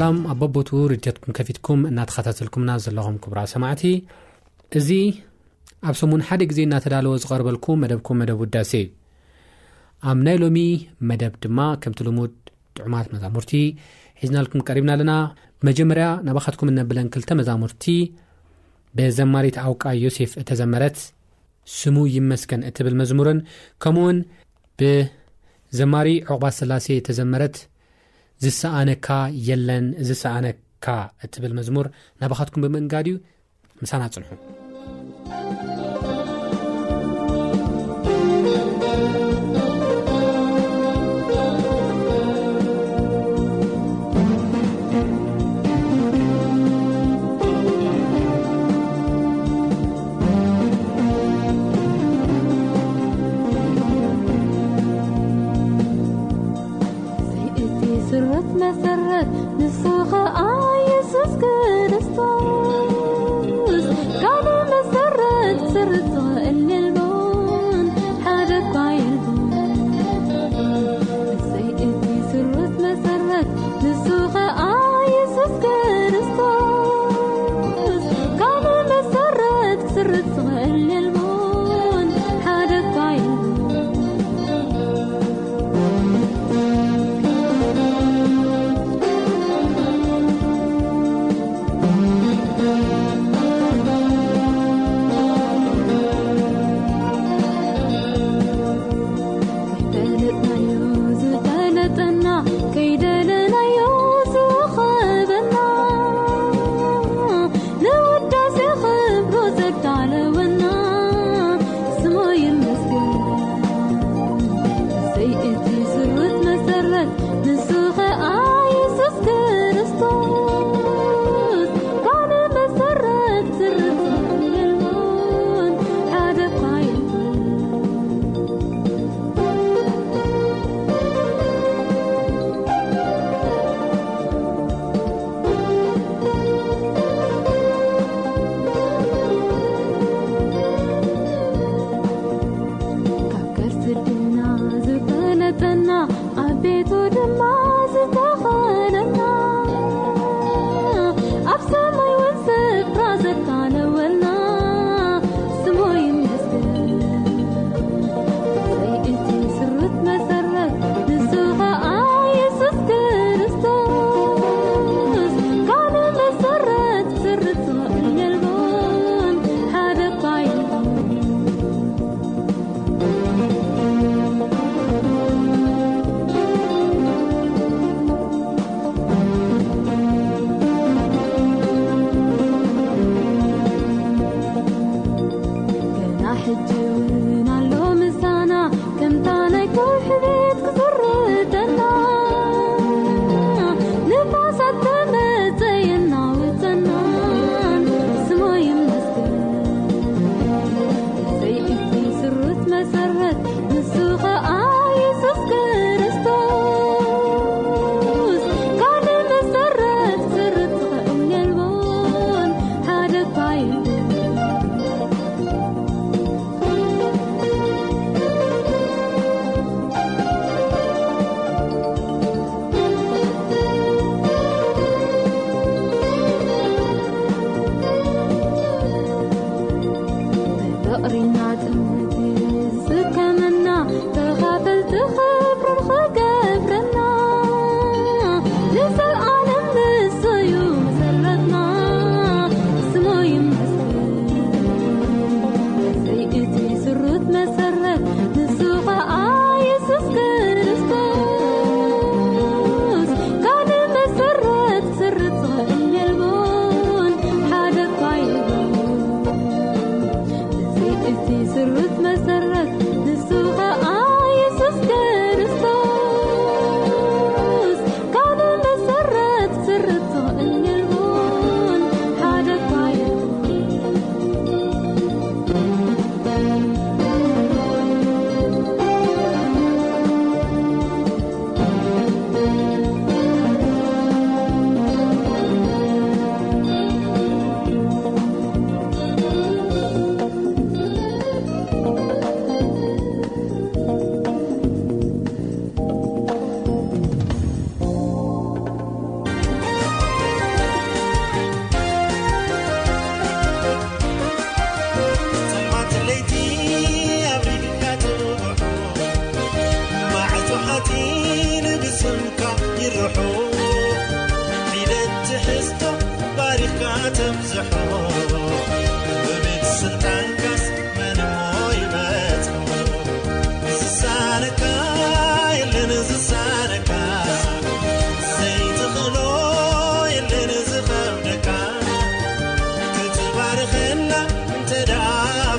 ላም ኣብ በቦትኡ ርድትኩም ከፊትኩም እናተኸታተልኩምና ዘለኹም ክቡራ ሰማዕቲ እዚ ኣብ ሰሙን ሓደ ግዜ እናተዳለዎ ዝቀርበልኩ መደብኩም መደብ ውዳሴ እዩ ኣብ ናይ ሎሚ መደብ ድማ ከምቲ ልሙድ ጥዑማት መዛሙርቲ ሒዝናልኩም ቀሪብና ኣለና መጀመርያ ነባኻትኩም ነብለን ክልተ መዛሙርቲ ብዘማሪት ኣውቃ ዮሴፍ እተዘመረት ስሙ ይመስገን እትብል መዝሙርን ከምኡ ውን ብዘማሪ ዕቁባት ስላሴ ተዘመረት ዝሰኣነካ የለን እዚ ሰኣነካ እትብል መዝሙር ናባኻትኩም ብምእንጋድ እዩ ምሳና ጽንሑ ثرت نسوخ أ يسوس كرستان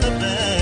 قم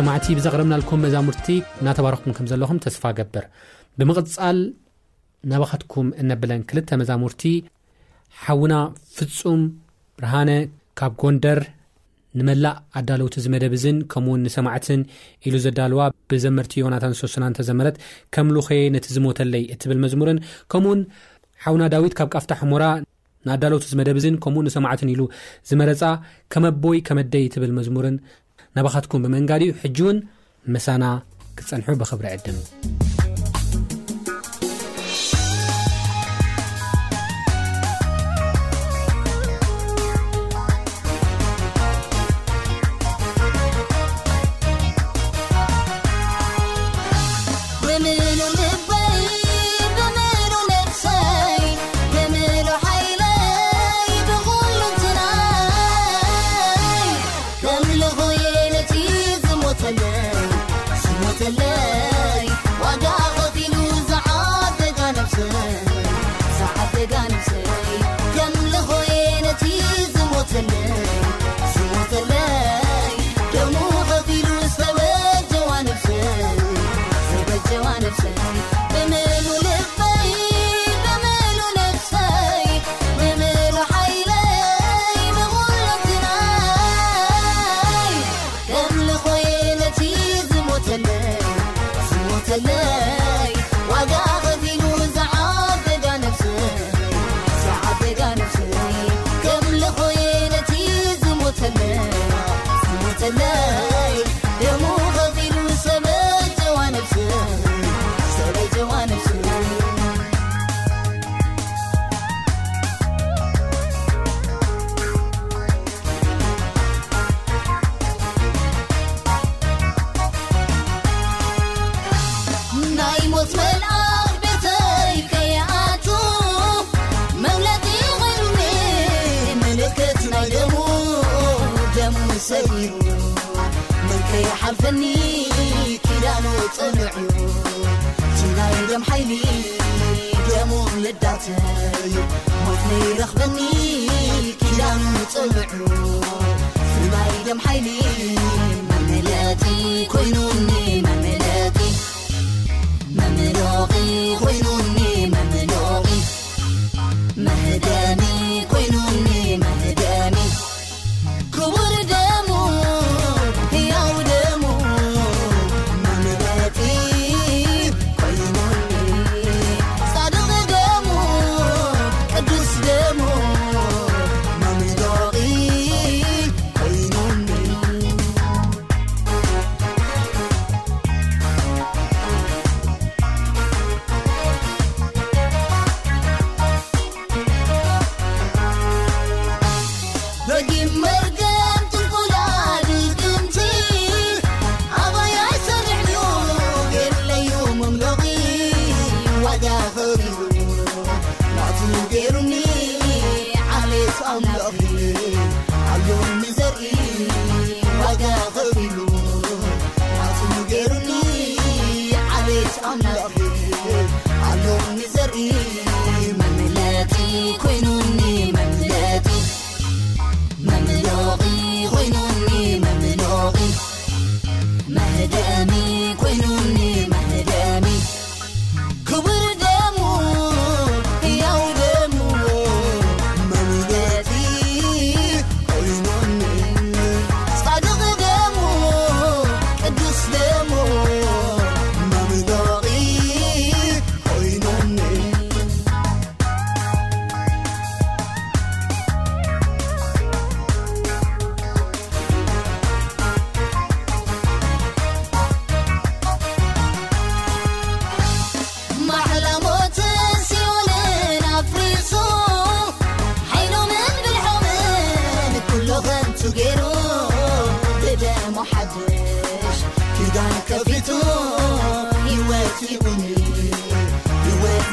ሰማዕቲ ብዘቕረምናልኩም መዛሙርቲ እናተባርኩም ከም ዘለኹም ተስፋ ገብር ብምቕፃል ናባኸትኩም እነብለን ክልተ መዛሙርቲ ሓውና ፍፁም ብርሃነ ካብ ጎንደር ንመላእ ኣዳለውቲ ዝመደብ ዝን ከምኡውን ንሰማዕትን ኢሉ ዘዳልዋ ብዘመርቲ ዮናታን ሰወስና እንተዘመረት ከምልኸየ ነቲ ዝሞተለይ እትብል መዝሙርን ከምኡውን ሓውና ዳዊት ካብ ካፍታ ኣሕሞራ ንኣዳለውቲ ዝመደብ ዝን ከምን ንሰማዕትን ኢሉ ዝመረፃ ከመኣቦይ ከመደይ ትብል መዝሙርን ናባኻትኩም ብመንጋዲኡ ሕጂ ውን መሳና ክትፀንሑ ብክብሪ ዕድን ن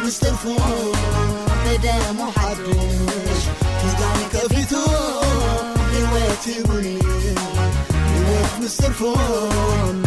ف دمح كفيت وت ستلفن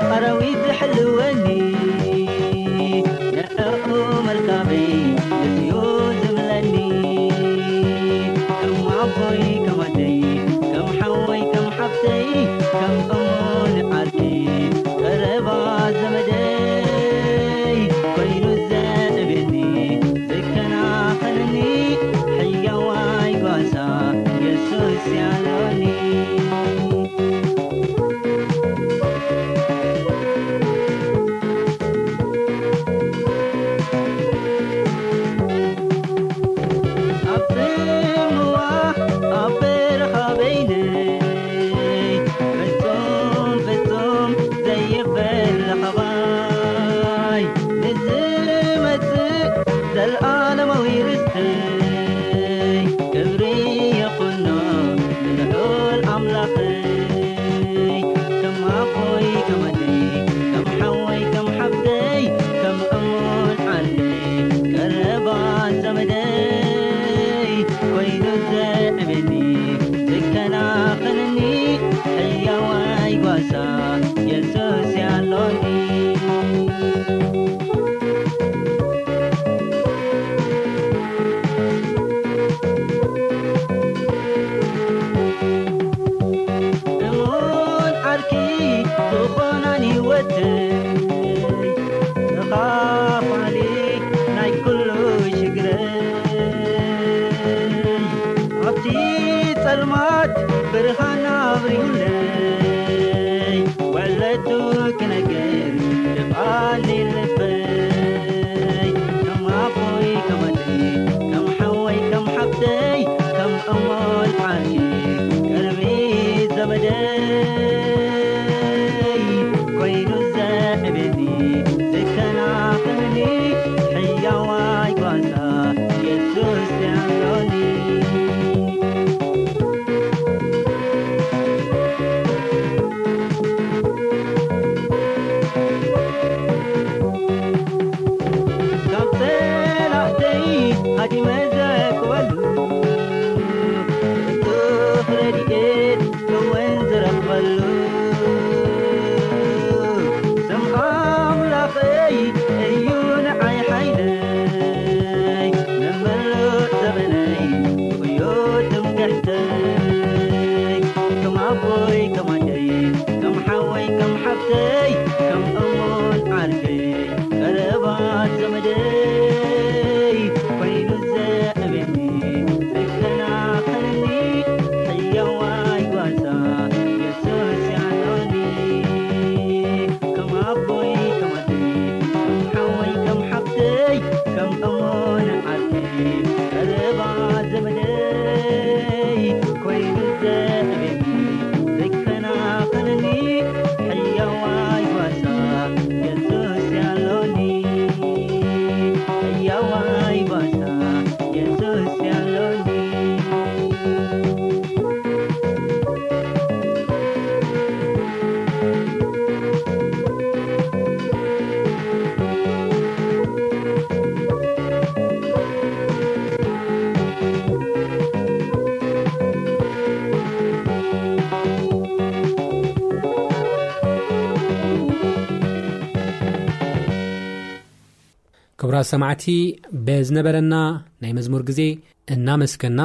قرويد لحلوني نقق ملكبي لفيزملني معبي كمعتي كم حوي كم حبتي س طلمعت برهناغينا ي ራ ሰማዕቲ በዝነበረና ናይ መዝሙር ግዜ እናመስገና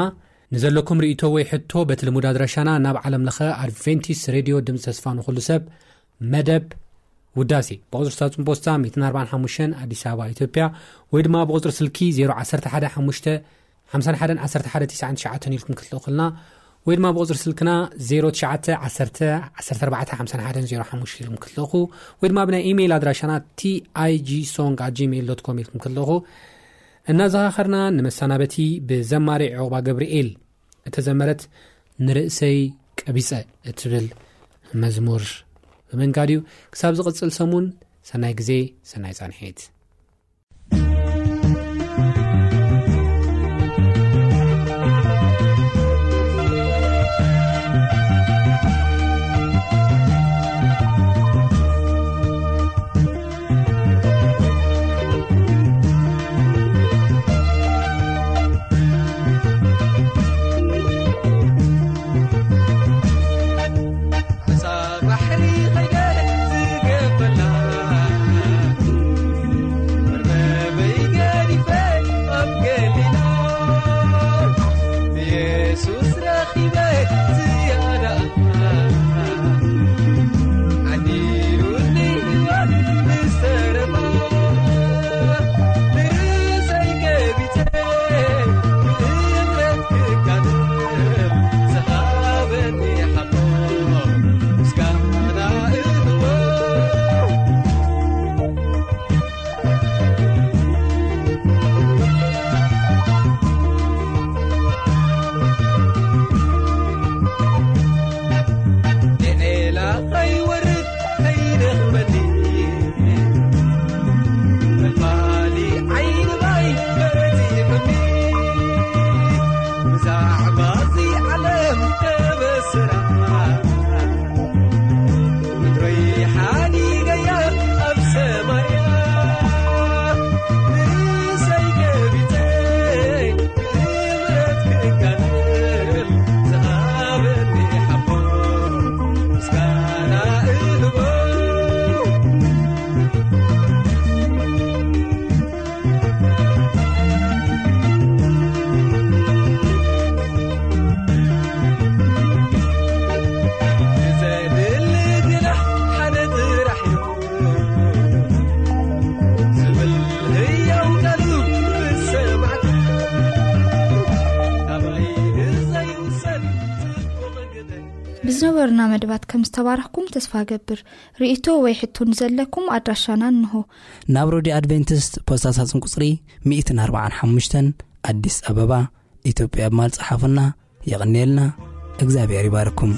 ንዘለኩም ርእቶ ወይ ሕቶ በቲ ልሙድ ኣድራሻና ናብ ዓለምለ ኣድቨንቲስ ሬድዮ ድምፂ ተስፋ ንኽሉ ሰብ መደብ ውዳሴ ብቁፅር ሳ ፅምፖስታ 145 ኣዲስ ኣበባ ኢትዮጵያ ወይ ድማ ብቕፅሪ ስልኪ 0115511199 ኢልኩም ክትትእኩልና ወይ ድማ ብቕፅሪ ስልክና 09 11451 05ሽ ኢልኩም ክለኹ ወይ ድማ ብናይ ኢሜይል ኣድራሻና ቲ ኣይ g ሶን ኣ gሜል ዶኮም ኢልኩም ክለኹ እናዘኻኸርና ንመሳናበቲ ብዘማሪዕ ዕቑባ ገብሪኤል እተዘመረት ንርእሰይ ቀቢፀ እትብል መዝሙር ብመንጋድ እዩ ክሳብ ዝቕፅል ሰሙን ሰናይ ግዜ ሰናይ ፃንሐት ምዝተባረክኩም ተስፋ ገብር ርእቶ ወይ ሕቱ ንዘለኩም ኣድራሻና ኣንሆ ናብ ሮዲ ኣድቨንቲስት ፖስታሳፅንቁፅሪ 145 ኣዲስ ኣበባ ኢትዮጵያ ብማል ፀሓፉና የቕነልና እግዚኣብሔር ይባርኩም